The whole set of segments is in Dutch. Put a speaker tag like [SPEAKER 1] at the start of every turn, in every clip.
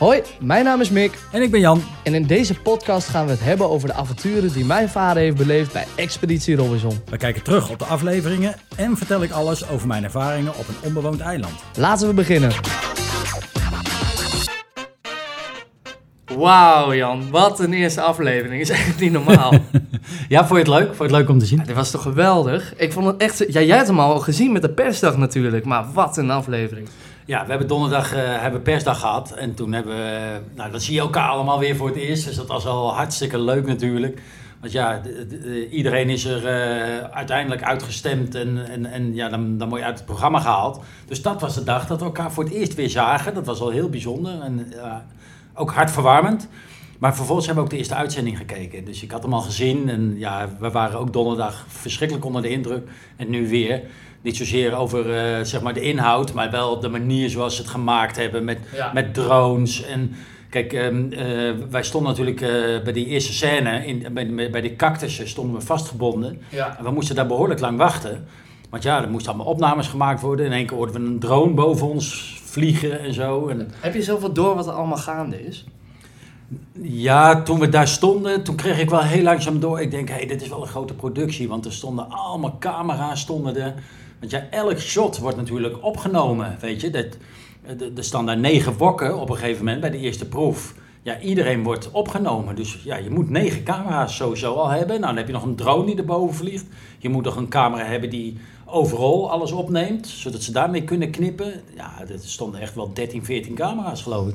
[SPEAKER 1] Hoi, mijn naam is Mick
[SPEAKER 2] En ik ben Jan.
[SPEAKER 1] en in deze podcast gaan we het hebben over de avonturen die mijn vader heeft beleefd bij Expeditie Robinson.
[SPEAKER 2] We kijken terug op de afleveringen en vertel ik alles over mijn ervaringen op een onbewoond eiland.
[SPEAKER 1] Laten we beginnen. Wauw Jan, wat een eerste aflevering. Is echt niet normaal.
[SPEAKER 2] Ja, vond je het leuk? Vond je het leuk om te zien?
[SPEAKER 1] Dit was toch geweldig? Ik vond het echt... Ja, jij hebt hem al gezien met de persdag natuurlijk, maar wat een aflevering.
[SPEAKER 3] Ja, we hebben donderdag eh, hebben persdag gehad. En toen hebben we... Nou, dan zie je elkaar allemaal weer voor het eerst. Dus dat was al hartstikke leuk natuurlijk. Want ja, de- de- de- iedereen is er eh, uiteindelijk uitgestemd. En, en, en ja, dan, dan je uit het programma gehaald. Dus dat was de dag dat we elkaar voor het eerst weer zagen. Dat was al heel bijzonder. En ja, ook hartverwarmend. Maar vervolgens hebben we ook de eerste uitzending gekeken. Dus ik had hem al gezien. En ja, we waren ook donderdag verschrikkelijk onder de indruk. En nu weer. Niet zozeer over eh, zeg maar de inhoud, maar wel de manier zoals ze het gemaakt hebben met,
[SPEAKER 1] Ja.
[SPEAKER 3] met drones. En kijk, ehm, eh, wij stonden natuurlijk eh, bij die eerste scène, in, bij, bij die cactussen stonden we vastgebonden.
[SPEAKER 1] Ja.
[SPEAKER 3] En we moesten daar behoorlijk lang wachten. Want ja, er moesten allemaal opnames gemaakt worden. In één keer hoorden we een drone boven ons vliegen en zo. En
[SPEAKER 1] Heb je zoveel door wat er allemaal gaande is?
[SPEAKER 3] ja, toen we daar stonden, toen kreeg ik wel heel langzaam door. Ik denk, hé, hey, dit is wel een grote productie. Want er stonden allemaal camera's, stonden er. Want ja, elk shot wordt natuurlijk opgenomen, weet je. Dat, er- staan daar negen wokken op een gegeven moment bij de eerste proef. Ja, iedereen wordt opgenomen. Dus ja, je moet negen camera's sowieso al hebben. Nou, dan heb je nog een drone die erboven vliegt. Je moet nog een camera hebben die overal alles opneemt. Zodat ze daarmee kunnen knippen. Ja, er stonden echt wel 13, 14 camera's, geloof ik.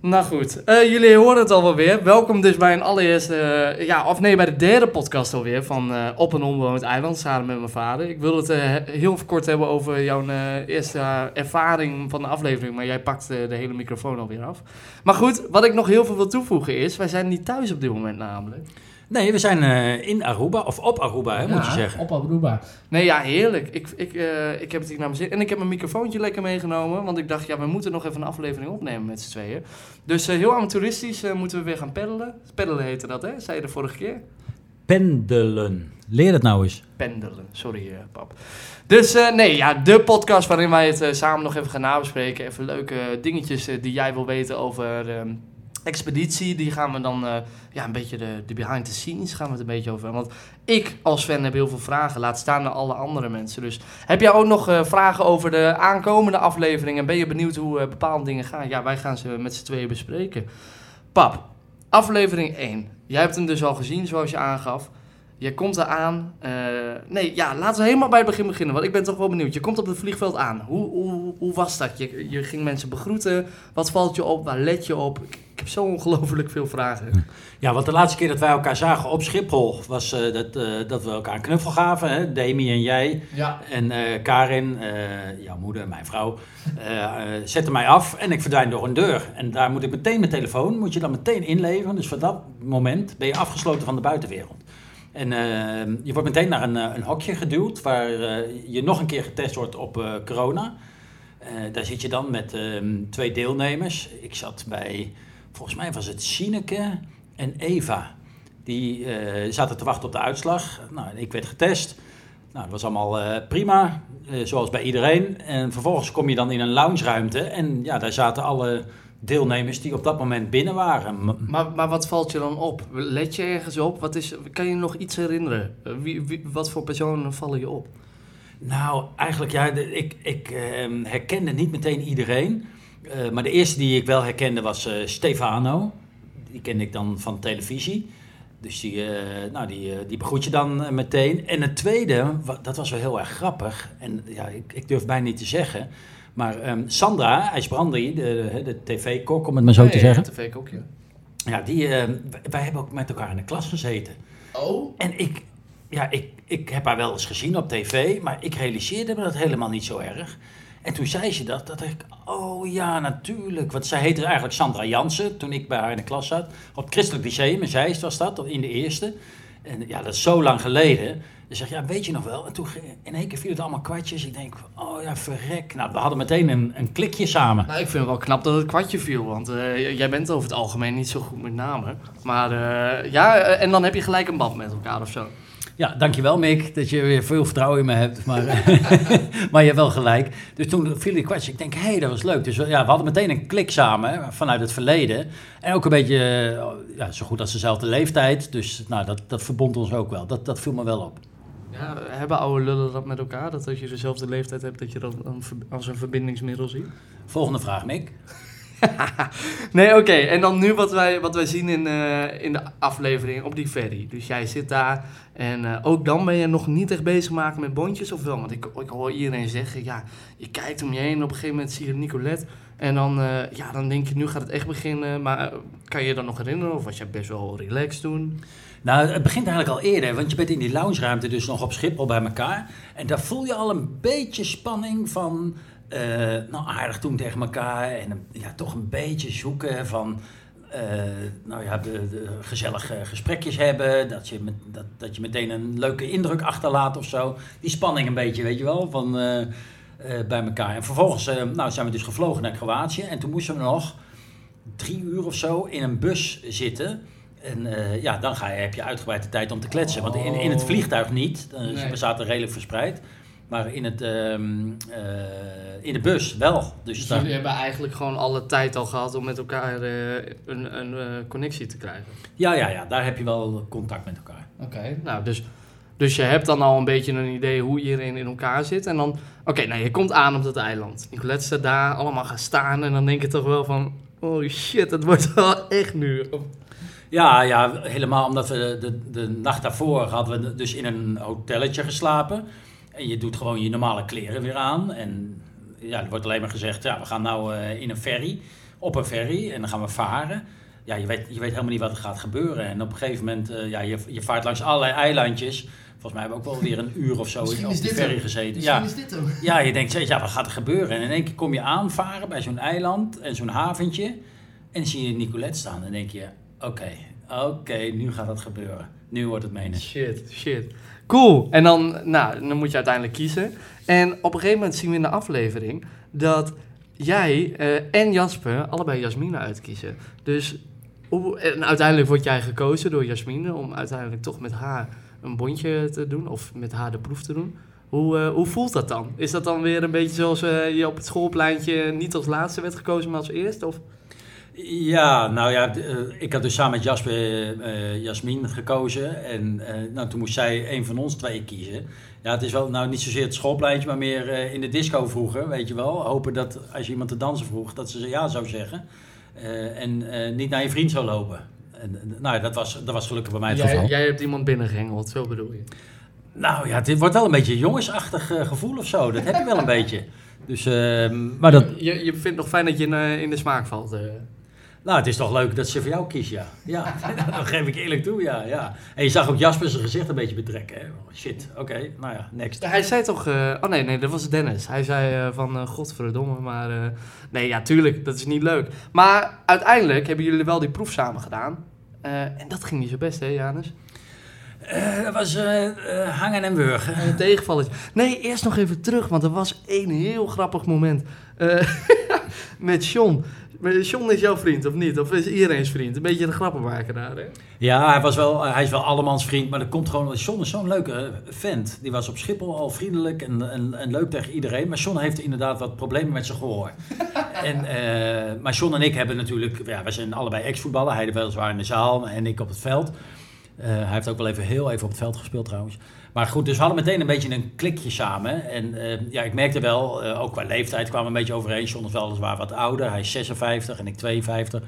[SPEAKER 1] Nou goed, eh, jullie horen het al wel weer. Welkom dus bij een allereerste, eh, ja, of nee, bij de derde podcast alweer van eh, Op een onbewoond eiland, samen met mijn vader. Ik wil het heel kort hebben over jouw eerste ervaring van de aflevering, maar jij pakt de hele microfoon alweer af. Maar goed, wat ik nog heel veel wil toevoegen is, wij zijn niet thuis op dit moment namelijk.
[SPEAKER 3] Nee, we zijn eh, in Aruba, of op Aruba, hè, moet je zeggen.
[SPEAKER 1] op Aruba. Nee, ja, heerlijk. Ik, ik, eh, ik heb het hier naar mijn zin. En ik heb mijn microfoontje lekker meegenomen, want ik dacht, ja, we moeten nog even een aflevering opnemen met z'n tweeën. Dus eh, heel amateuristisch eh, moeten we weer gaan peddelen. Peddelen heette dat, hè? Zei je de vorige keer?
[SPEAKER 3] Pendelen. Leer het nou eens.
[SPEAKER 1] Pendelen, sorry eh, pap. Dus eh, nee, ja, de podcast waarin wij het samen nog even gaan nabespreken. Even leuke dingetjes die jij wil weten over ehm, expeditie. Die gaan we dan, eh, ja, een beetje de, de behind the scenes gaan we het een beetje over. Want ik als fan heb heel veel vragen, laat staan naar alle andere mensen. Dus heb jij ook nog eh, vragen over de aankomende afleveringen? Ben je benieuwd hoe eh, bepaalde dingen gaan? Ja, wij gaan ze met z'n tweeën bespreken. Pap, aflevering 1. Jij hebt hem dus al gezien, zoals je aangaf. Je komt eraan. eh nee, ja, laten we helemaal bij het begin beginnen. Want ik ben toch wel benieuwd. Je komt op het vliegveld aan. Hoe, hoe, hoe was dat? Je, je ging mensen begroeten. Wat valt je op? Waar let je op? Ik, ik heb zo ongelooflijk veel vragen.
[SPEAKER 3] Ja, want de laatste keer dat wij elkaar zagen op Schiphol was eh, dat, eh, dat we elkaar een knuffel gaven. Hè? Demi en jij
[SPEAKER 1] Ja.
[SPEAKER 3] en eh, Karin, eh, jouw moeder, mijn vrouw, zetten mij af en ik verdwijn door een deur. En daar moet ik meteen mijn telefoon, moet je dan meteen inleveren. Dus voor dat moment ben je afgesloten van de buitenwereld. En eh, je wordt meteen naar een, eh, een hokje geduwd waar eh, je nog een keer getest wordt op corona. Daar zit je dan met ehm, twee deelnemers. Ik zat bij, volgens mij was het Sineke en Eva. Die zaten te wachten op de uitslag. Nou, ik werd getest. Nou, dat was allemaal prima, zoals bij iedereen. En vervolgens kom je dan in een loungeruimte. En ja, daar zaten alle deelnemers die op dat moment binnen waren.
[SPEAKER 1] Maar, maar wat valt je dan op? Let je ergens op? Wat is, kan je nog iets herinneren? Wie, wie, wat voor personen vallen je op?
[SPEAKER 3] Nou, eigenlijk ja, ik, ik ehm, herkende niet meteen iedereen. Eh, maar de eerste die ik wel herkende was eh, Stefano. Die kende ik dan van televisie. Dus die, eh, nou, die, die begroet je dan meteen. En het tweede, dat was wel heel erg grappig. En ja, ik, ik durf bijna niet te zeggen. Maar ehm, Sandra IJsbrandi, de, de tv-kok om het maar zo te zeggen.
[SPEAKER 1] tv ook, ja.
[SPEAKER 3] Ja, die, ehm, wij- wij hebben ook met elkaar in de klas gezeten.
[SPEAKER 1] Oh?
[SPEAKER 3] En ik, ja, ik, ik heb haar wel eens gezien op tv, maar ik realiseerde me dat helemaal niet zo erg. En toen zei ze dat, dat ik, oh ja, natuurlijk. Want zij heette eigenlijk Sandra Jansen toen ik bij haar in de klas zat. Op het Christelijk Lyceum in Zeist was dat, in de eerste. En ja, dat is zo lang geleden. Dus zeg ja, weet je nog wel? En toen in één keer viel het allemaal kwartjes. Ik denk, oh ja, verrek. Nou, we hadden meteen een, een klikje samen.
[SPEAKER 1] Nou, ik vind het wel knap dat het kwartje viel, want eh, jij bent over het algemeen niet zo goed met namen. Maar eh, ja, eh, en dan heb je gelijk een band met elkaar of zo.
[SPEAKER 3] Ja, dankjewel Mick, dat je weer veel vertrouwen in me hebt. Maar, maar je hebt wel gelijk. Dus toen viel die kwestie. Ik denk, hé, hey, dat was leuk. Dus ja, we hadden meteen een klik samen vanuit het verleden. En ook een beetje, ja, zo goed als dezelfde leeftijd. Dus nou, dat, dat verbond ons ook wel. Dat, dat viel me wel op.
[SPEAKER 1] Ja, hebben oude lullen dat met elkaar? Dat als je dezelfde leeftijd hebt, dat je dat als een verbindingsmiddel ziet?
[SPEAKER 3] Volgende vraag, Mick.
[SPEAKER 1] nee, oké. En dan nu wat wij, wat wij zien in, uh, in de aflevering op die ferry. Dus jij zit daar en uh, ook dan ben je nog niet echt bezig maken met bondjes of wel? Want ik, ik hoor iedereen zeggen, ja, je kijkt om je heen en op een gegeven moment zie je Nicolette. En dan, uh, ja, dan denk je, nu gaat het echt beginnen. Maar kan je je dan nog herinneren of was je best wel relaxed toen?
[SPEAKER 3] Nou, het begint eigenlijk al eerder, want je bent in die loungeruimte dus nog op Schiphol bij elkaar. En daar voel je al een beetje spanning van, uh, nou aardig doen tegen elkaar en ja, toch een beetje zoeken van, uh, nou ja, de, de, gezellige gesprekjes hebben, dat je, met, dat, dat je meteen een leuke indruk achterlaat of zo. Die spanning een beetje, weet je wel, van uh, bij elkaar. En vervolgens nou, zijn we dus gevlogen naar Kroatië en toen moesten we nog drie uur of zo in een bus zitten... En uh, ja, dan ga je, heb je uitgebreid de tijd om te kletsen. Want in, in het vliegtuig niet. Uh, nee. We zaten redelijk verspreid. Maar in, het, uh, in de bus wel. Dus,
[SPEAKER 1] dus jullie hebben eigenlijk gewoon alle tijd al gehad om met elkaar een, een connectie te krijgen?
[SPEAKER 3] Ja, ja, ja, daar heb je wel contact met elkaar.
[SPEAKER 1] Oké, nou dus, dus je hebt dan al een beetje een idee hoe iedereen in elkaar zit. En dan, oké, nou je komt aan op dat eiland. Nicolette staat daar, allemaal gaan staan. En dan denk je toch wel van, oh shit, het wordt wel echt nu.
[SPEAKER 3] Ja, ja, helemaal omdat we de, de nacht daarvoor hadden we dus in een hotelletje geslapen. En je doet gewoon je normale kleren weer aan. En ja, er wordt alleen maar gezegd, ja, we gaan nou uh, in een ferry, op een ferry en dan gaan we varen. Ja, je weet, je weet helemaal niet wat er gaat gebeuren. En op een gegeven moment, uh, ja, je, je vaart langs allerlei eilandjes. Volgens mij hebben we ook wel weer een uur of zo
[SPEAKER 1] Misschien
[SPEAKER 3] op de ferry gezeten.
[SPEAKER 1] Misschien
[SPEAKER 3] ja.
[SPEAKER 1] is dit hem.
[SPEAKER 3] Ja, je denkt, ja, wat gaat er gebeuren? En in één keer kom je aanvaren bij zo'n eiland en zo'n haventje. En dan zie je Nicolette staan en denk je, oké, okay, oké, okay, nu gaat het gebeuren. Nu wordt het menen.
[SPEAKER 1] Shit, shit. Cool. En dan, nou, dan moet je uiteindelijk kiezen. En op een gegeven moment zien we in de aflevering dat jij uh, en Jasper allebei Jasmine uitkiezen. Dus en uiteindelijk word jij gekozen door Jasmine om uiteindelijk toch met haar een bondje te doen of met haar de proef te doen. Hoe, uh, hoe voelt dat dan? Is dat dan weer een beetje zoals uh, je op het schoolpleintje niet als laatste werd gekozen, maar als eerste? Of?
[SPEAKER 3] Ja, nou ja, uh, ik had dus samen met Jasper uh, Jasmin gekozen. En uh, nou, toen moest zij een van ons twee kiezen. Ja, het is wel nou niet zozeer het schoolpleintje, maar meer in de disco vroeger, weet je wel. Hopen dat als je iemand te dansen vroeg, dat ze ja zou zeggen. en niet naar je vriend zou lopen. En, nou, dat was, dat was gelukkig bij mij het
[SPEAKER 1] jij,
[SPEAKER 3] geval.
[SPEAKER 1] Jij hebt iemand binnengehengeld, zo bedoel je?
[SPEAKER 3] Nou ja, dit wordt wel een beetje een jongensachtig gevoel of zo. Dat heb je wel een beetje. Dus, maar dat...
[SPEAKER 1] je, je vindt nog fijn dat je in, in de smaak valt.
[SPEAKER 3] Nou, het is toch leuk dat ze voor jou kiest, ja. Ja, dat geef ik eerlijk toe, ja. ja. En je zag ook Jasper zijn gezicht een beetje betrekken. Hè? Oh, shit, oké, okay, nou ja, next.
[SPEAKER 1] Hij zei toch... Uh, oh nee, nee, dat was Dennis. Hij zei uh, van, uh, godverdomme, maar... nee, ja, tuurlijk, dat is niet leuk. Maar uiteindelijk hebben jullie wel die proef samen gedaan. en dat ging niet zo best, hè, Janus?
[SPEAKER 3] dat was hangen en wurgen.
[SPEAKER 1] Een tegenvalletje. Nee, eerst nog even terug, want er was één heel grappig moment. met John. John is jouw vriend, of niet? Of is iedereen's vriend? Een beetje een grappenmaker daar, hè?
[SPEAKER 3] Ja, hij, was wel, hij is wel allemans vriend, maar dat komt gewoon... John is zo'n leuke vent. Die was op Schiphol al vriendelijk en, en, en leuk tegen iedereen. Maar John heeft inderdaad wat problemen met zijn gehoor. en, uh, maar John en ik hebben natuurlijk... Ja, wij zijn allebei ex-voetballer. Hij weliswaar in de zaal en ik op het veld. Uh, hij heeft ook wel even heel even op het veld gespeeld trouwens. Maar goed, dus we hadden meteen een beetje een klikje samen. En uh, ja, ik merkte wel, uh, ook qua leeftijd kwamen we een beetje overeen. John is weliswaar wat ouder, hij is 56 en ik 52.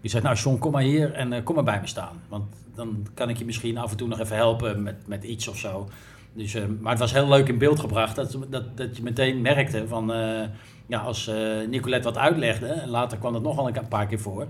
[SPEAKER 3] Die zei, nou John, kom maar hier en uh, kom maar bij me staan. Want dan kan ik je misschien af en toe nog even helpen met, met iets of zo. Dus, maar het was heel leuk in beeld gebracht dat, dat, dat je meteen merkte van... ja, als Nicolette wat uitlegde, en later kwam dat nog wel een paar keer voor...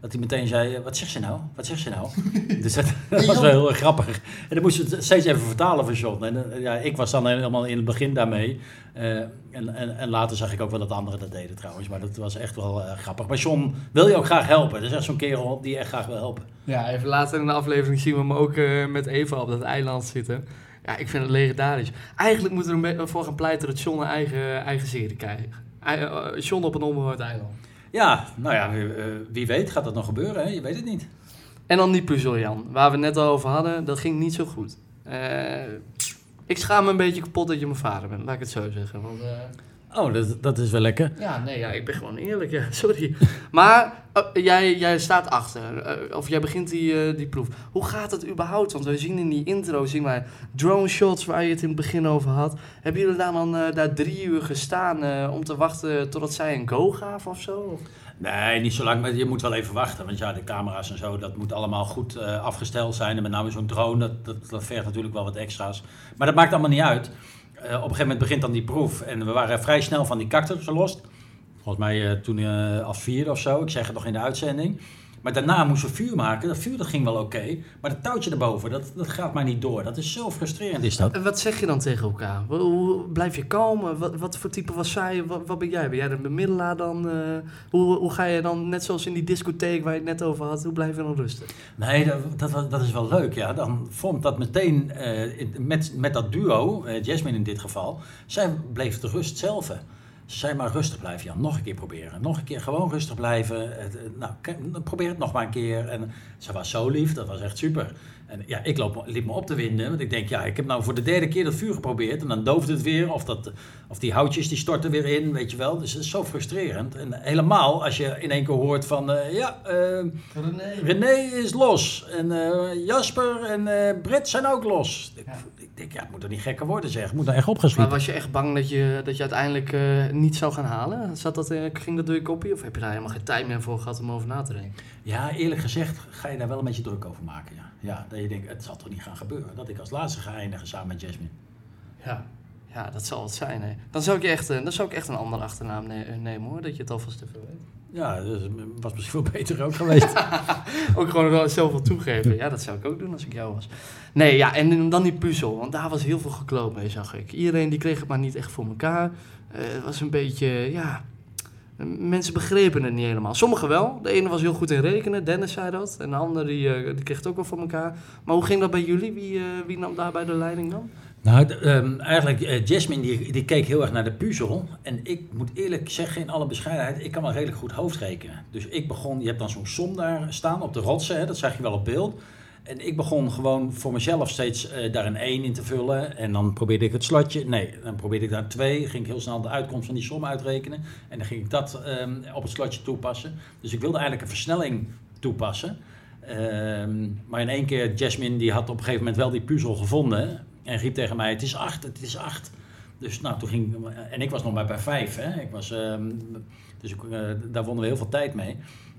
[SPEAKER 3] Dat hij meteen zei, wat zegt ze nou? Wat zegt ze nou? dus dat, dat, was wel heel erg grappig. En dan moest het steeds even vertalen voor John. En uh, ja, ik was dan helemaal in het begin daarmee. Uh, en, en, en, later zag ik ook wel dat anderen dat deden trouwens. Maar dat was echt wel uh, grappig. Maar John wil je ook graag helpen. Dat is echt zo'n kerel die je echt graag wil helpen.
[SPEAKER 1] Ja, even later in de aflevering zien we hem ook met Eva op dat eiland zitten. Ja, ik vind het legendarisch. Eigenlijk moeten we ervoor gaan pleiten dat John een eigen, eigen serie krijgt. John op een onbewoond eiland.
[SPEAKER 3] Ja, nou ja, wie, uh, wie, weet gaat dat nog gebeuren, hè? je weet het niet.
[SPEAKER 1] En dan die puzzel, Jan, waar we net al over hadden, dat ging niet zo goed. Eh, ik schaam me een beetje kapot dat je mijn vader bent, laat ik het zo zeggen. Want, eh,
[SPEAKER 3] Oh, dat, dat is wel lekker.
[SPEAKER 1] ja, nee, ja, ik ben gewoon eerlijk, ja, sorry. Maar eh, jij, jij staat achter, eh, of jij begint die, eh, die proef. Hoe gaat het überhaupt? Want we zien in die intro, zien wij drone shots waar je het in het begin over had. Hebben jullie daar dan eh, daar drie uur gestaan eh, om te wachten totdat zij een go gaven of zo?
[SPEAKER 3] Nee, niet zo lang, maar je moet wel even wachten. Want ja, de camera's en zo, dat moet allemaal goed eh, afgesteld zijn. En met name zo'n drone, dat, dat, dat vergt natuurlijk wel wat extra's. Maar dat maakt allemaal niet uit. Eh, op een gegeven moment begint dan die proef. En we waren vrij snel van die cactus gelost. Volgens mij eh, toen eh, als vierde of zo. Ik zeg het nog in de uitzending. Maar daarna moesten we vuur maken. Dat vuur dat ging wel oké. maar dat touwtje erboven, dat, dat gaat maar niet door. Dat is zo frustrerend, is dat.
[SPEAKER 1] En wat zeg je dan tegen elkaar? Hoe, blijf je kalm? Wat, wat voor type was zij? Wat, wat ben jij? Ben jij de bemiddelaar dan? eh? hoe, hoe ga je dan, net zoals in die discotheek waar je het net over had, hoe blijf je dan rustig?
[SPEAKER 3] Nee, dat, dat, dat is wel leuk. Ja. Dan vormt dat meteen eh, met, met dat duo, eh, Jasmine in dit geval. Zij bleef de rust zelf. Ze zei maar rustig blijven, Jan. Nog een keer proberen. Nog een keer gewoon rustig blijven. Eh, nou, probeer het nog maar een keer. En ze was zo lief, dat was echt super. En ja, ik loop, liep me op te winden. Want ik denk, ja, ik heb nou voor de derde keer dat vuur geprobeerd. En dan dooft het weer. Of, dat, of die houtjes die storten weer in, weet je wel. Dus het is zo frustrerend. En helemaal als je in één keer hoort van, eh, ja... eh, René is los. En eh, Jasper en Britt zijn ook los. Ik,
[SPEAKER 1] Ja.
[SPEAKER 3] ik denk, ja, het moet er niet gekker worden zeg. Het moet er echt
[SPEAKER 1] Maar
[SPEAKER 3] opgeschieten.
[SPEAKER 1] was je echt bang dat je, dat je uiteindelijk niet zou gaan halen? Zat dat, ging dat door je kopje? Of heb je daar helemaal geen tijd meer voor gehad om over na te denken?
[SPEAKER 3] Ja, eerlijk gezegd ga je daar wel een beetje druk over maken. Ja, ja dat je denkt, het zal toch niet gaan gebeuren. Dat ik als laatste ga eindigen samen met Jasmine.
[SPEAKER 1] Ja. Ja, dat zal het zijn. Hè. Dan, zou ik echt, eh, dan zou ik echt een andere achternaam ne- eh, nemen hoor, dat je het alvast even weet.
[SPEAKER 3] Ja, dat was misschien veel beter ook geweest.
[SPEAKER 1] Ook gewoon wel zelf wel toegeven. Ja, dat zou ik ook doen als ik jou was. Nee, ja, en dan die puzzel. Want daar was heel veel gekloot mee, zag ik. Iedereen die kreeg het maar niet echt voor elkaar. Eh, het was een beetje, ja... Mensen begrepen het niet helemaal. Sommigen wel. De ene was heel goed in rekenen, Dennis zei dat. En de andere die, eh, die kreeg het ook wel voor elkaar. Maar hoe ging dat bij jullie? Wie, eh, wie nam daarbij de leiding dan?
[SPEAKER 3] nou, ehm, eigenlijk, eh, Jasmine die, die keek heel erg naar de puzzel. En ik moet eerlijk zeggen, in alle bescheidenheid, ik kan wel redelijk goed hoofdrekenen. Dus ik begon, je hebt dan zo'n som daar staan op de rotsen, hè, dat zag je wel op beeld. En ik begon gewoon voor mezelf steeds eh, daar een 1 in te vullen. En dan probeerde ik het slotje. Nee, dan probeerde ik daar een 2. Ging ik heel snel de uitkomst van die som uitrekenen. En dan ging ik dat ehm, op het slotje toepassen. Dus ik wilde eigenlijk een versnelling toepassen. Ehm, maar in één keer, Jasmine die had op een gegeven moment wel die puzzel gevonden. En riep tegen mij, het is 8, het is 8. Dus nou, toen ging... En ik was nog maar bij 5, hè. Ik was, ehm, dus ik, eh, daar wonnen we heel veel tijd mee.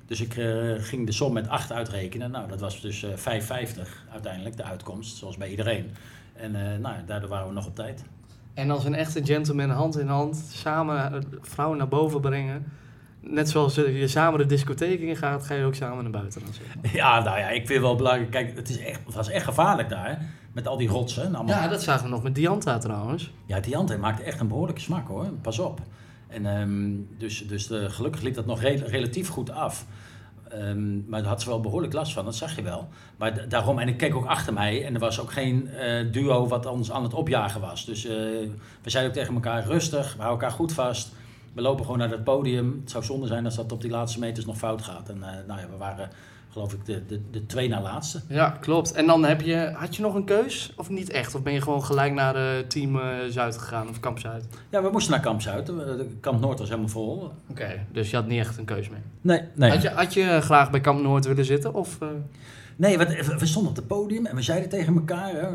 [SPEAKER 3] Dus ik eh, ging de som met 8 uitrekenen. Nou, dat was dus eh 5,50 uiteindelijk, de uitkomst, zoals bij iedereen. En eh, nou, daardoor waren we nog op tijd.
[SPEAKER 1] En als een echte gentleman hand in hand samen eh, vrouwen naar boven brengen. Net zoals eh, je samen de discotheek in gaat, ga je ook samen naar buiten dan zeg maar.
[SPEAKER 3] Ja, nou ja, ik vind wel belangrijk. Kijk, het, is echt, het was echt gevaarlijk daar, hè, met al die rotsen. en allemaal
[SPEAKER 1] Ja, dat zagen we nog met Dianta trouwens.
[SPEAKER 3] Ja, die Ante maakte echt een behoorlijke smak hoor. Pas op. En, ehm, dus dus eh, gelukkig liep dat nog re- relatief goed af. Ehm, maar daar had ze wel behoorlijk last van, dat zag je wel. Maar daarom, en ik keek ook achter mij en er was ook geen eh, duo wat ons aan het opjagen was. Dus eh, we zeiden ook tegen elkaar rustig, we houden elkaar goed vast. We lopen gewoon naar het podium. Het zou zonde zijn als dat op die laatste meters nog fout gaat. En nou ja, we waren geloof ik de, de, de twee na laatste.
[SPEAKER 1] Ja, klopt. En dan heb je, had je nog een keus of niet echt? Of ben je gewoon gelijk naar de team eh, Zuid gegaan of Kamp Zuid?
[SPEAKER 3] Ja, we moesten naar Kamp Zuid. De Kamp Noord was helemaal vol.
[SPEAKER 1] Oké, dus je had niet echt een keus mee.
[SPEAKER 3] Nee, nee.
[SPEAKER 1] Had, je, had je graag bij Kamp Noord willen zitten? Of, eh,
[SPEAKER 3] Nee, we we stonden op het podium en we zeiden tegen elkaar, hè,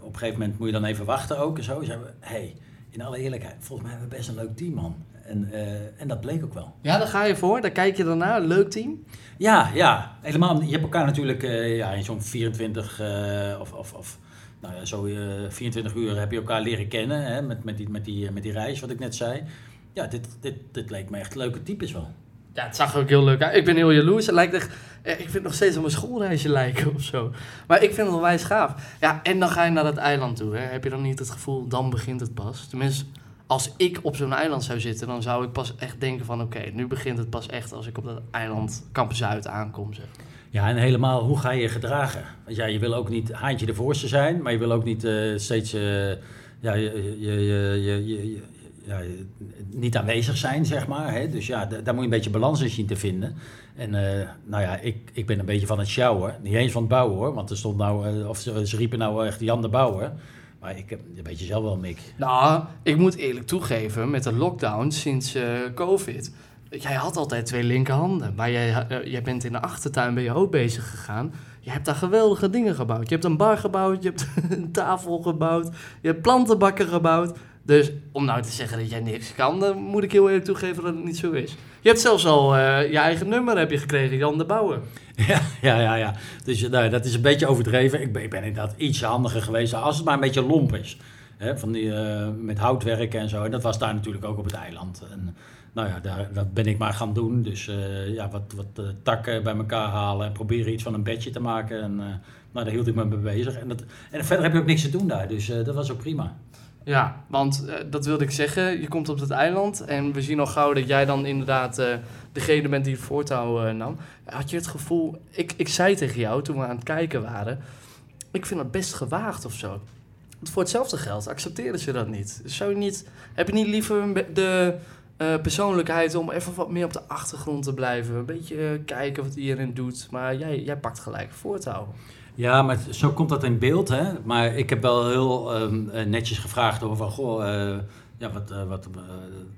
[SPEAKER 3] op een gegeven moment moet je dan even wachten ook en zo. Zeiden we, hey, in alle eerlijkheid, volgens mij hebben we best een leuk team, man. En, eh, en dat bleek ook wel.
[SPEAKER 1] Ja, daar ga je voor. Daar kijk je dan naar. Leuk team.
[SPEAKER 3] Ja, ja, helemaal. Je hebt elkaar natuurlijk eh, ja, in zo'n 24 eh, of, of, of nou ja, zo eh 24 uur heb je elkaar leren kennen hè, met, met, die, met, die, met die reis, wat ik net zei. Ja, dit, dit, dit leek me echt leuke types wel.
[SPEAKER 1] Ja, het zag er ook heel leuk uit. Ik ben heel jaloers. Het lijkt echt, ik vind het nog steeds op een schoolreisje lijken of zo. Maar ik vind het wel wijs gaaf. Ja, en dan ga je naar dat eiland toe. Hè. Heb je dan niet het gevoel, dan begint het pas? Tenminste, als ik op zo'n eiland zou zitten, dan zou ik pas echt denken van... Oké, nu begint het pas echt als ik op dat eiland Kamp Zuid aankom.
[SPEAKER 3] Ja, en helemaal, hoe ga je je gedragen? Want ja, je wil ook niet haantje de voorste zijn, maar je wil ook niet eh, steeds... eh, ja, je, je, je, je, ja, niet aanwezig zijn, zeg maar. Hè? Dus ja, daar moet je een beetje balans in zien te vinden. En uh, nou ja, ik, ik ben een beetje van het sjouwen. Niet eens van het bouwen hoor, want er stond nou, of ze, ze, riepen nou echt Jan de Bouwer. Maar ik heb een beetje zelf wel, Mick.
[SPEAKER 1] Nou, ik moet eerlijk toegeven, met de lockdown sinds uh, COVID... Jij had altijd twee linkerhanden, maar jij, jij bent in de achtertuin ben je ook bezig gegaan. Je hebt daar geweldige dingen gebouwd. Je hebt een bar gebouwd, je hebt een tafel gebouwd, je hebt plantenbakken gebouwd. Dus om nou te zeggen dat jij niks kan, dan moet ik heel eerlijk toegeven dat het niet zo is. Je hebt zelfs al uh, je eigen nummer heb je gekregen, Jan de Bouwer.
[SPEAKER 3] Ja, ja, ja. ja. Dus nou, dat is een beetje overdreven. Ik ben, ik ben inderdaad iets handiger geweest, als het maar een beetje lomp is. Hè, van die, uh, met houtwerken en zo. En dat was daar natuurlijk ook op het eiland. En, nou ja, daar, dat ben ik maar gaan doen. Dus ja, wat, wat takken bij elkaar halen en proberen iets van een bedje te maken. En nou, daar hield ik me mee bezig. En, dat, en verder heb je ook niks te doen daar, dus dat was ook prima.
[SPEAKER 1] Ja, want uh, dat wilde ik zeggen. Je komt op het eiland en we zien al gauw dat jij dan inderdaad uh, degene bent die het voortouw uh, nam. Had je het gevoel, ik, ik zei tegen jou toen we aan het kijken waren, ik vind het best gewaagd of zo. Want voor hetzelfde geld accepteren ze dat niet. Zou je niet heb je niet liever de persoonlijkheid om even wat meer op de achtergrond te blijven? Een beetje kijken wat iedereen doet, maar jij, jij pakt gelijk voortouw.
[SPEAKER 3] Ja, maar zo komt dat in beeld. Hè? Maar ik heb wel heel um, netjes gevraagd over van, goh, uh, ja, wat, uh, wat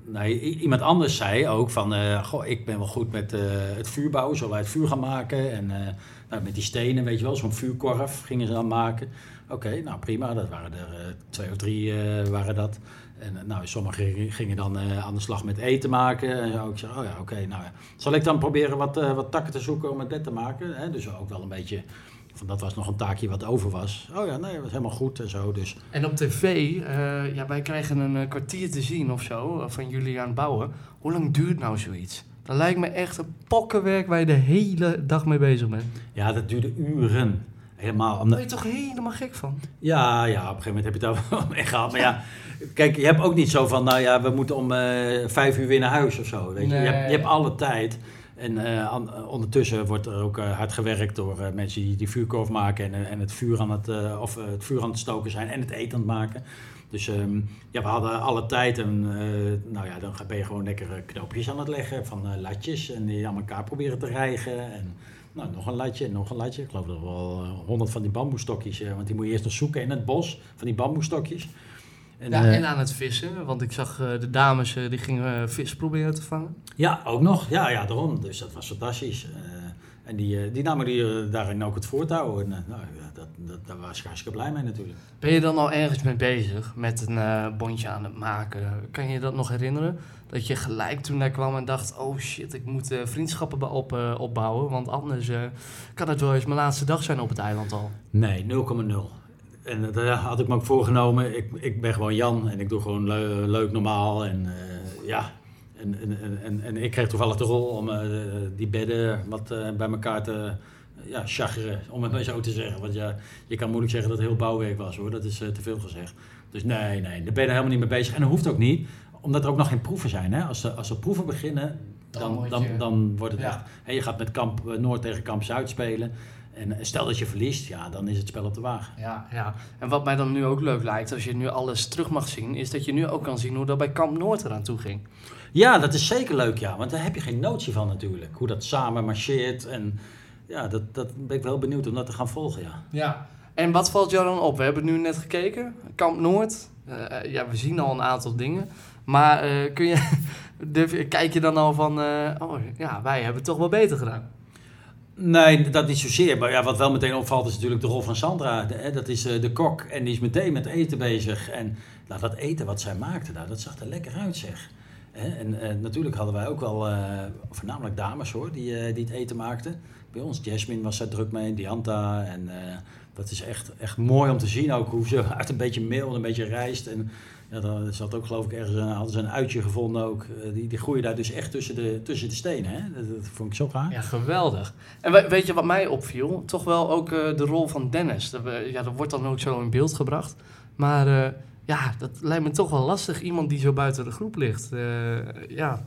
[SPEAKER 3] nou, iemand anders zei ook van, goh, ik ben wel goed met het vuur bouwen, zullen wij het vuur gaan maken? En nou, met die stenen, weet je wel, zo'n vuurkorf gingen ze dan maken. Oké, nou prima, dat waren er twee of drie waren dat. En nou, sommigen gingen dan aan de slag met eten maken. En zo. Ik zei, oh ja, oké, nou ja. Zal ik dan proberen wat, wat takken te zoeken om het bed te maken? Hè? Dus ook wel een beetje van dat was nog een taakje wat over was. Oh ja, nee, dat was helemaal goed en zo. Dus.
[SPEAKER 1] En op tv, uh, ja, wij krijgen een uh, kwartier te zien of zo van jullie aan het bouwen. Hoe lang duurt nou zoiets? Dat lijkt me echt een pokkenwerk waar je de hele dag mee bezig bent.
[SPEAKER 3] Ja, dat duurde uren. Helemaal.
[SPEAKER 1] Daar ben je toch helemaal gek van?
[SPEAKER 3] Ja, ja, op een gegeven moment heb je het wel mee gehad. Maar ja, kijk, je hebt ook niet zo van, nou ja, we moeten om uh, vijf uur weer naar huis of zo. Weet je? Nee. Je, hebt, je hebt alle tijd. En uh, ondertussen wordt er ook uh, hard gewerkt door mensen die, die vuurkorf maken en, en het, vuur aan het, of, het vuur aan het stoken zijn en het eten aan het maken. Dus um, ja, we hadden alle tijd en nou ja, dan ben je gewoon lekker knoopjes aan het leggen van latjes en die aan elkaar proberen te rijgen. En nou, nog een latje en nog een latje. Ik geloof dat wel honderd van die bamboestokjes, want die moet je eerst nog zoeken in het bos, van die bamboestokjes.
[SPEAKER 1] En, ja, en aan het vissen, want ik zag uh, de dames uh, die gingen vis proberen te vangen.
[SPEAKER 3] Ja, ook nog. Ja, ja daarom. Dus dat was fantastisch. Uh, en die, die namen die, daarin ook het voortouw. En nou, dat, dat, daar was ik hartstikke blij mee natuurlijk.
[SPEAKER 1] Ben je dan al ergens mee bezig met een bondje aan het maken? Kan je dat nog herinneren? Dat je gelijk toen daar kwam en dacht, oh shit, ik moet vriendschappen op, opbouwen. Want anders kan het wel eens mijn laatste dag zijn op het eiland al.
[SPEAKER 3] Nee, 0,0 en daar had ik me ook voorgenomen. Ik, ik ben gewoon Jan en ik doe gewoon leuk normaal. En uh, ja, en, en, en, en, ik kreeg toevallig de rol om uh, die bedden wat uh, bij elkaar te ja, chageren, om het maar zo te zeggen. Want ja, je kan moeilijk zeggen dat het heel bouwwerk was hoor, dat is te veel gezegd. Dus nee, nee, daar ben je helemaal niet mee bezig. En dat hoeft ook niet, omdat er ook nog geen proeven zijn. Hè? Als, als er proeven beginnen, dan, dan, dan, dan wordt het ja. echt... Je gaat met kamp Noord tegen kamp Zuid spelen. En stel dat je verliest, ja, dan is het spel op de wagen.
[SPEAKER 1] Ja, ja. En wat mij dan nu ook leuk lijkt, als je nu alles terug mag zien, is dat je nu ook kan zien hoe dat bij Kamp Noord eraan toe ging.
[SPEAKER 3] Ja, dat is zeker leuk, ja. Want daar heb je geen notie van natuurlijk. Hoe dat samen marcheert. En ja, dat, dat ben ik wel benieuwd om dat te gaan volgen, ja.
[SPEAKER 1] Ja. En wat valt jou dan op? We hebben het nu net gekeken. Kamp Noord. Uh, ja, we zien al een aantal dingen. Maar uh, kun je, kijk je dan al van, uh, oh ja, wij hebben het toch wel beter gedaan.
[SPEAKER 3] Nee, dat niet zozeer. Maar ja, wat wel meteen opvalt is natuurlijk de rol van Sandra. hè, dat is uh, de kok en die is meteen met eten bezig. En nou, dat eten wat zij maakte, nou, dat zag er lekker uit zeg. Hè? En uh, natuurlijk hadden wij ook wel, uh, voornamelijk dames hoor, die, die het eten maakten. Bij ons, Jasmine was daar druk mee, Dianta. En dat is echt, echt mooi om te zien ook hoe ze uit een beetje meel en een beetje rijst. En ja, dan zat ook geloof ik ergens, een, hadden ze een uitje gevonden ook. Eh, die, die groeien daar dus echt tussen de, tussen de stenen. Hè? Dat, vond ik zo gaaf.
[SPEAKER 1] Ja, geweldig. En weet je wat mij opviel? Toch wel ook uh, de rol van Dennis. Dat, ja, dat wordt dan ook zo in beeld gebracht. Maar uh, ja, dat lijkt me toch wel lastig. Iemand die zo buiten de groep ligt. ja.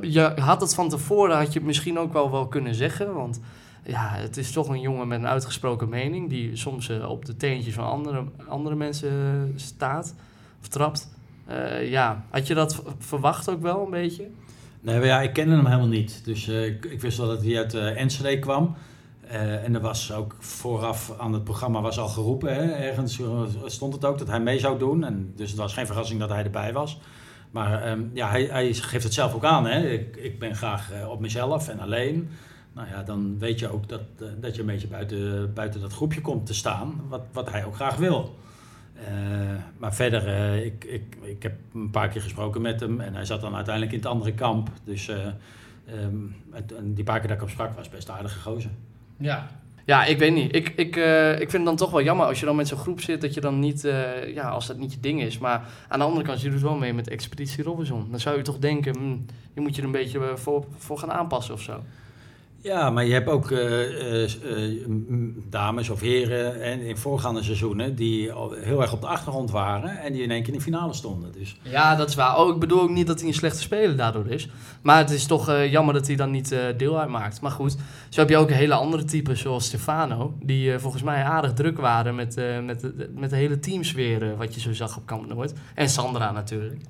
[SPEAKER 1] Je had het van tevoren, had je het misschien ook wel, wel kunnen zeggen. Want ja, het is toch een jongen met een uitgesproken mening. Die soms op de teentjes van andere, andere mensen staat trapt. Eh, ja, had je dat verwacht ook wel een beetje?
[SPEAKER 3] Nee, ja, ik kende hem helemaal niet. Dus eh, ik, wist wel dat hij uit eh Enschede kwam. En er was ook vooraf aan het programma was al geroepen, hè, ergens stond het ook dat hij mee zou doen. En dus het was geen verrassing dat hij erbij was. Maar ehm, ja, hij, hij geeft het zelf ook aan. Hè. Ik, ik ben graag op mezelf en alleen. Nou ja, dan weet je ook dat, dat je een beetje buiten, buiten dat groepje komt te staan, wat, wat hij ook graag wil. Eh, maar verder, eh, ik, ik, ik heb een paar keer gesproken met hem en hij zat dan uiteindelijk in het andere kamp. Dus eh, ehm, die paar keer dat ik hem sprak was best aardige gozer.
[SPEAKER 1] Ja. Ja, ik weet niet. Ik, ik, ik vind het dan toch wel jammer als je dan met zo'n groep zit, dat je dan niet, ja, als dat niet je ding is. Maar aan de andere kant, je doet wel mee met Expeditie Robinson. Dan zou je toch denken, hmm, je moet je er een beetje voor, voor gaan aanpassen of zo.
[SPEAKER 3] Ja, maar je hebt ook eh, eh, eh, dames of heren en in voorgaande seizoenen die heel erg op de achtergrond waren en die in één keer in de finale stonden. Dus
[SPEAKER 1] Ja, dat is waar. Oh, ik bedoel ook niet dat hij een slechte speler daardoor is. Maar het is toch jammer dat hij dan niet deel uitmaakt. Maar goed, zo heb je ook hele andere types zoals Stefano. Die volgens mij aardig druk waren met, met, de, met de hele teamsfeer wat je zo zag op Kamp Noord. En Sandra natuurlijk.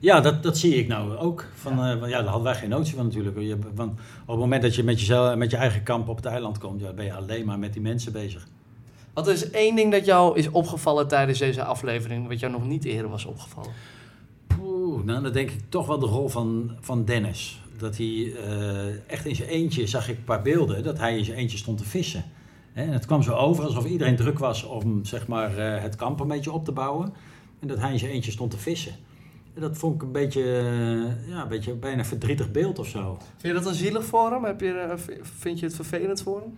[SPEAKER 3] Ja, dat, dat zie ik nou ook. Van, ja. ja, daar hadden wij geen notie van natuurlijk. Je, want op het moment dat je met, jezelf, met je eigen kamp op het eiland komt, ja, ben je alleen maar met die mensen bezig.
[SPEAKER 1] Wat is één ding dat jou is opgevallen tijdens deze aflevering, wat jou nog niet eerder was opgevallen?
[SPEAKER 3] Poeh, nou, dan denk ik toch wel de rol van, van Dennis. Dat hij eh, echt in zijn eentje, zag ik een paar beelden, dat hij in zijn eentje stond te vissen. En het kwam zo over alsof iedereen druk was om zeg maar, eh, het kamp een beetje op te bouwen. En dat hij in zijn eentje stond te vissen. Dat vond ik een beetje, eh, ja, een beetje bijna verdrietig beeld of zo.
[SPEAKER 1] Vind je dat een zielig voor hem? Heb je, eh, vind je het vervelend voor hem?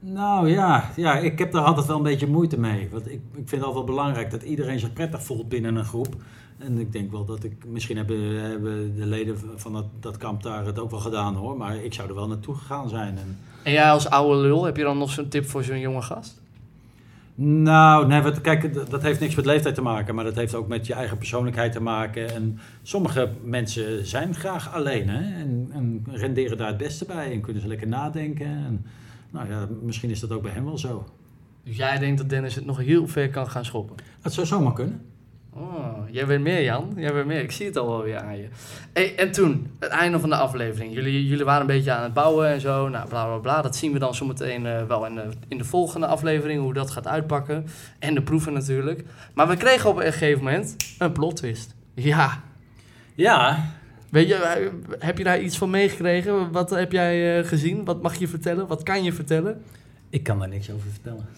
[SPEAKER 3] Nou ja, ja, ik heb daar altijd wel een beetje moeite mee. Want ik, ik vind het altijd wel belangrijk dat iedereen zich prettig voelt binnen een groep. En ik denk wel dat ik, misschien hebben, hebben de leden van dat, dat kamp daar het ook wel gedaan hoor. Maar ik zou er wel naartoe gegaan zijn. En,
[SPEAKER 1] En jij als oude lul, heb je dan nog zo'n tip voor zo'n jonge gast?
[SPEAKER 3] Nou, nee, wat, kijk, dat- dat heeft niks met leeftijd te maken. Maar dat heeft ook met je eigen persoonlijkheid te maken. En sommige mensen zijn graag alleen hè, en, en renderen daar het beste bij. En kunnen ze lekker nadenken. En, nou ja, misschien is dat ook bij hem wel zo.
[SPEAKER 1] Dus jij denkt dat Dennis het nog heel ver kan gaan schoppen?
[SPEAKER 3] Het zou zomaar kunnen.
[SPEAKER 1] Oh, jij weet meer, Jan. Jij weet meer. Ik zie het al wel weer aan je. Hey, en toen, het einde van de aflevering. Jullie, jullie waren een beetje aan het bouwen en zo. Nou, bla bla bla. Dat zien we dan zometeen eh wel in de, in de volgende aflevering, hoe dat gaat uitpakken. En de proeven natuurlijk. Maar we kregen op een gegeven moment een plot twist. Ja.
[SPEAKER 3] Ja,
[SPEAKER 1] Weet je, eh, heb je daar iets van meegekregen? Wat heb jij eh, gezien? Wat mag je vertellen? Wat kan je vertellen?
[SPEAKER 3] Ik kan daar niks over vertellen.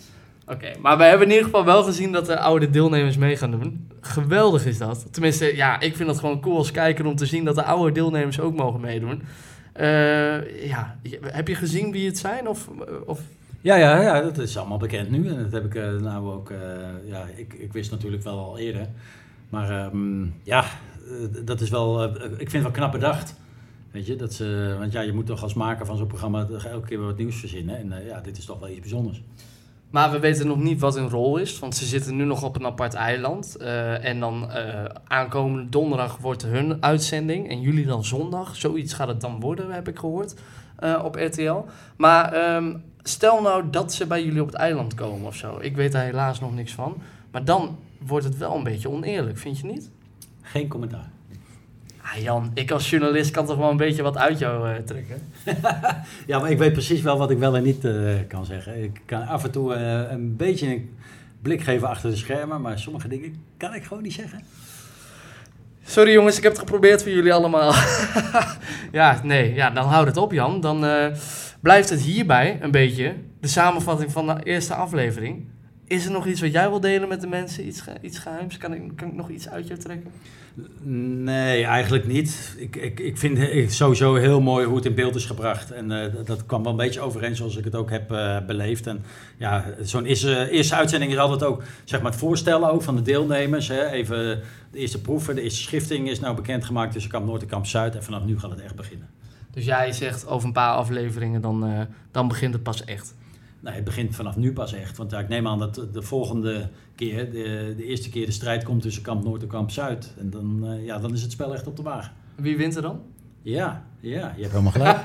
[SPEAKER 1] Oké, maar we hebben in ieder geval wel gezien dat de oude deelnemers mee gaan doen. Geweldig is dat. Tenminste, ja, ik vind dat gewoon cool als kijker om te zien dat de oude deelnemers ook mogen meedoen. Eh, ja, heb je gezien wie het zijn? Of, of...
[SPEAKER 3] Ja, ja, ja, dat is allemaal bekend nu. En dat heb ik eh, nou ook... eh, ja, ik, ik wist natuurlijk wel al eerder. Maar ehm, ja, dat is wel... ik vind het wel knap bedacht. Weet je, dat ze... Want ja, je moet toch als maker van zo'n programma elke keer weer wat nieuws verzinnen. En ja, dit is toch wel iets bijzonders.
[SPEAKER 1] Maar we weten nog niet wat hun rol is, want ze zitten nu nog op een apart eiland. Eh, en dan eh, aankomende donderdag wordt hun uitzending. En jullie dan zondag. Zoiets gaat het dan worden, heb ik gehoord, eh, op RTL. Maar ehm, stel nou dat ze bij jullie op het eiland komen of zo. Ik weet daar helaas nog niks van. Maar dan wordt het wel een beetje oneerlijk, vind je niet?
[SPEAKER 3] Geen commentaar.
[SPEAKER 1] Ah Jan, ik als journalist kan toch wel een beetje wat uit jou eh, trekken?
[SPEAKER 3] Ja, maar ik weet precies wel wat ik wel en niet eh, kan zeggen. Ik kan af en toe eh, een beetje een blik geven achter de schermen. Maar sommige dingen kan ik gewoon niet zeggen.
[SPEAKER 1] Sorry jongens, ik heb het geprobeerd voor jullie allemaal. ja, nee, ja, dan houd het op Jan. Dan blijft het hierbij een beetje de samenvatting van de eerste aflevering. Is er nog iets wat jij wil delen met de mensen? Iets, ge- iets geheims? Kan ik, kan ik nog iets uit je trekken?
[SPEAKER 3] Nee, eigenlijk niet. Ik, ik, ik vind het sowieso heel mooi hoe het in beeld is gebracht. En eh, dat- kwam wel een beetje overeen zoals ik het ook heb eh, beleefd. En ja, zo'n eerste, eerste uitzending is altijd ook zeg maar, het voorstellen ook van de deelnemers. Hè. Even de eerste proeven, de eerste schifting is nou bekendgemaakt tussen Kamp Noord en Kamp Zuid. En vanaf nu gaat het echt beginnen.
[SPEAKER 1] Dus jij zegt over een paar afleveringen, dan, eh, dan begint het pas echt.
[SPEAKER 3] Nee, het begint vanaf nu pas echt. Want ja, ik neem aan dat de volgende keer, de, de eerste keer de strijd komt tussen Kamp Noord en Kamp Zuid. En dan, eh, ja, dan is het spel echt op de wagen.
[SPEAKER 1] Wie wint er dan?
[SPEAKER 3] Ja, ja, je hebt helemaal gelijk.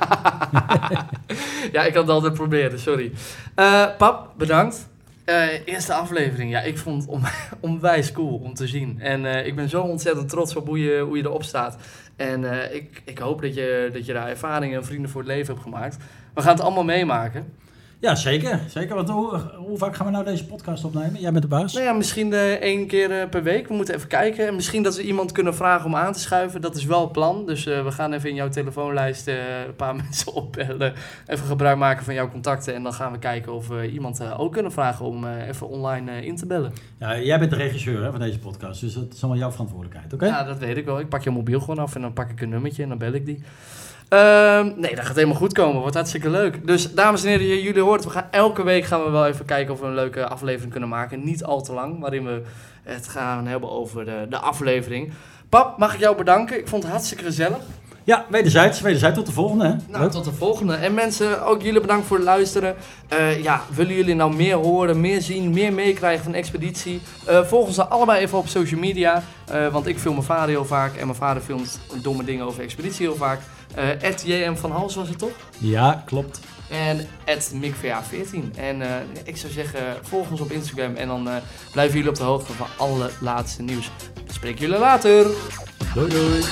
[SPEAKER 1] ja, ik had het altijd proberen, sorry. Eh, pap, bedankt. Eh, eerste aflevering, ja, ik vond het on onwijs cool om te zien. En ik ben zo ontzettend trots op hoe je, hoe je erop staat. En ik, ik hoop dat je, dat je daar ervaringen en vrienden voor het leven hebt gemaakt. We gaan het allemaal meemaken.
[SPEAKER 2] Ja, zeker. zeker. Want hoe, hoe vaak gaan we nou deze podcast opnemen? Jij bent de baas.
[SPEAKER 1] Nou ja, misschien eh, één keer eh, per week. We moeten even kijken. En misschien dat we iemand kunnen vragen om aan te schuiven. Dat is wel het plan. Dus eh, we gaan even in jouw telefoonlijst een paar mensen opbellen. Even gebruik maken van jouw contacten. En dan gaan we kijken of we iemand ook kunnen vragen om even online in te bellen.
[SPEAKER 2] Ja, jij bent de regisseur hè, van deze podcast, dus dat is allemaal jouw verantwoordelijkheid, oké?
[SPEAKER 1] Ja, dat weet ik wel. Ik pak je mobiel gewoon af en dan pak ik een nummertje en dan bel ik die. Ehm, nee, dat gaat helemaal goed komen. Wordt hartstikke leuk. Dus dames en heren, jullie hoort, we gaan elke week gaan we wel even kijken of we een leuke aflevering kunnen maken. Niet al te lang, waarin we het gaan hebben over de, de aflevering. Pap, mag ik jou bedanken? Ik vond het hartstikke gezellig.
[SPEAKER 2] Ja, wederzijds. Wederzijds tot de volgende, hè?
[SPEAKER 1] Nou,
[SPEAKER 2] Leuk.
[SPEAKER 1] tot de volgende. En mensen, ook jullie bedankt voor het luisteren. Eh, ja, willen jullie nou meer horen, meer zien, meer meekrijgen van expeditie? Eh, volg ons dan allebei even op social media. eh, want ik film mijn vader heel vaak en mijn vader filmt domme dingen over expeditie heel vaak. Eh JM van Hals was het toch?
[SPEAKER 2] Ja, klopt.
[SPEAKER 1] En MikVA14. En eh, ik zou zeggen, volg ons op Instagram en dan eh, blijven jullie op de hoogte van alle laatste nieuws. Spreek jullie later!
[SPEAKER 2] Doei doei.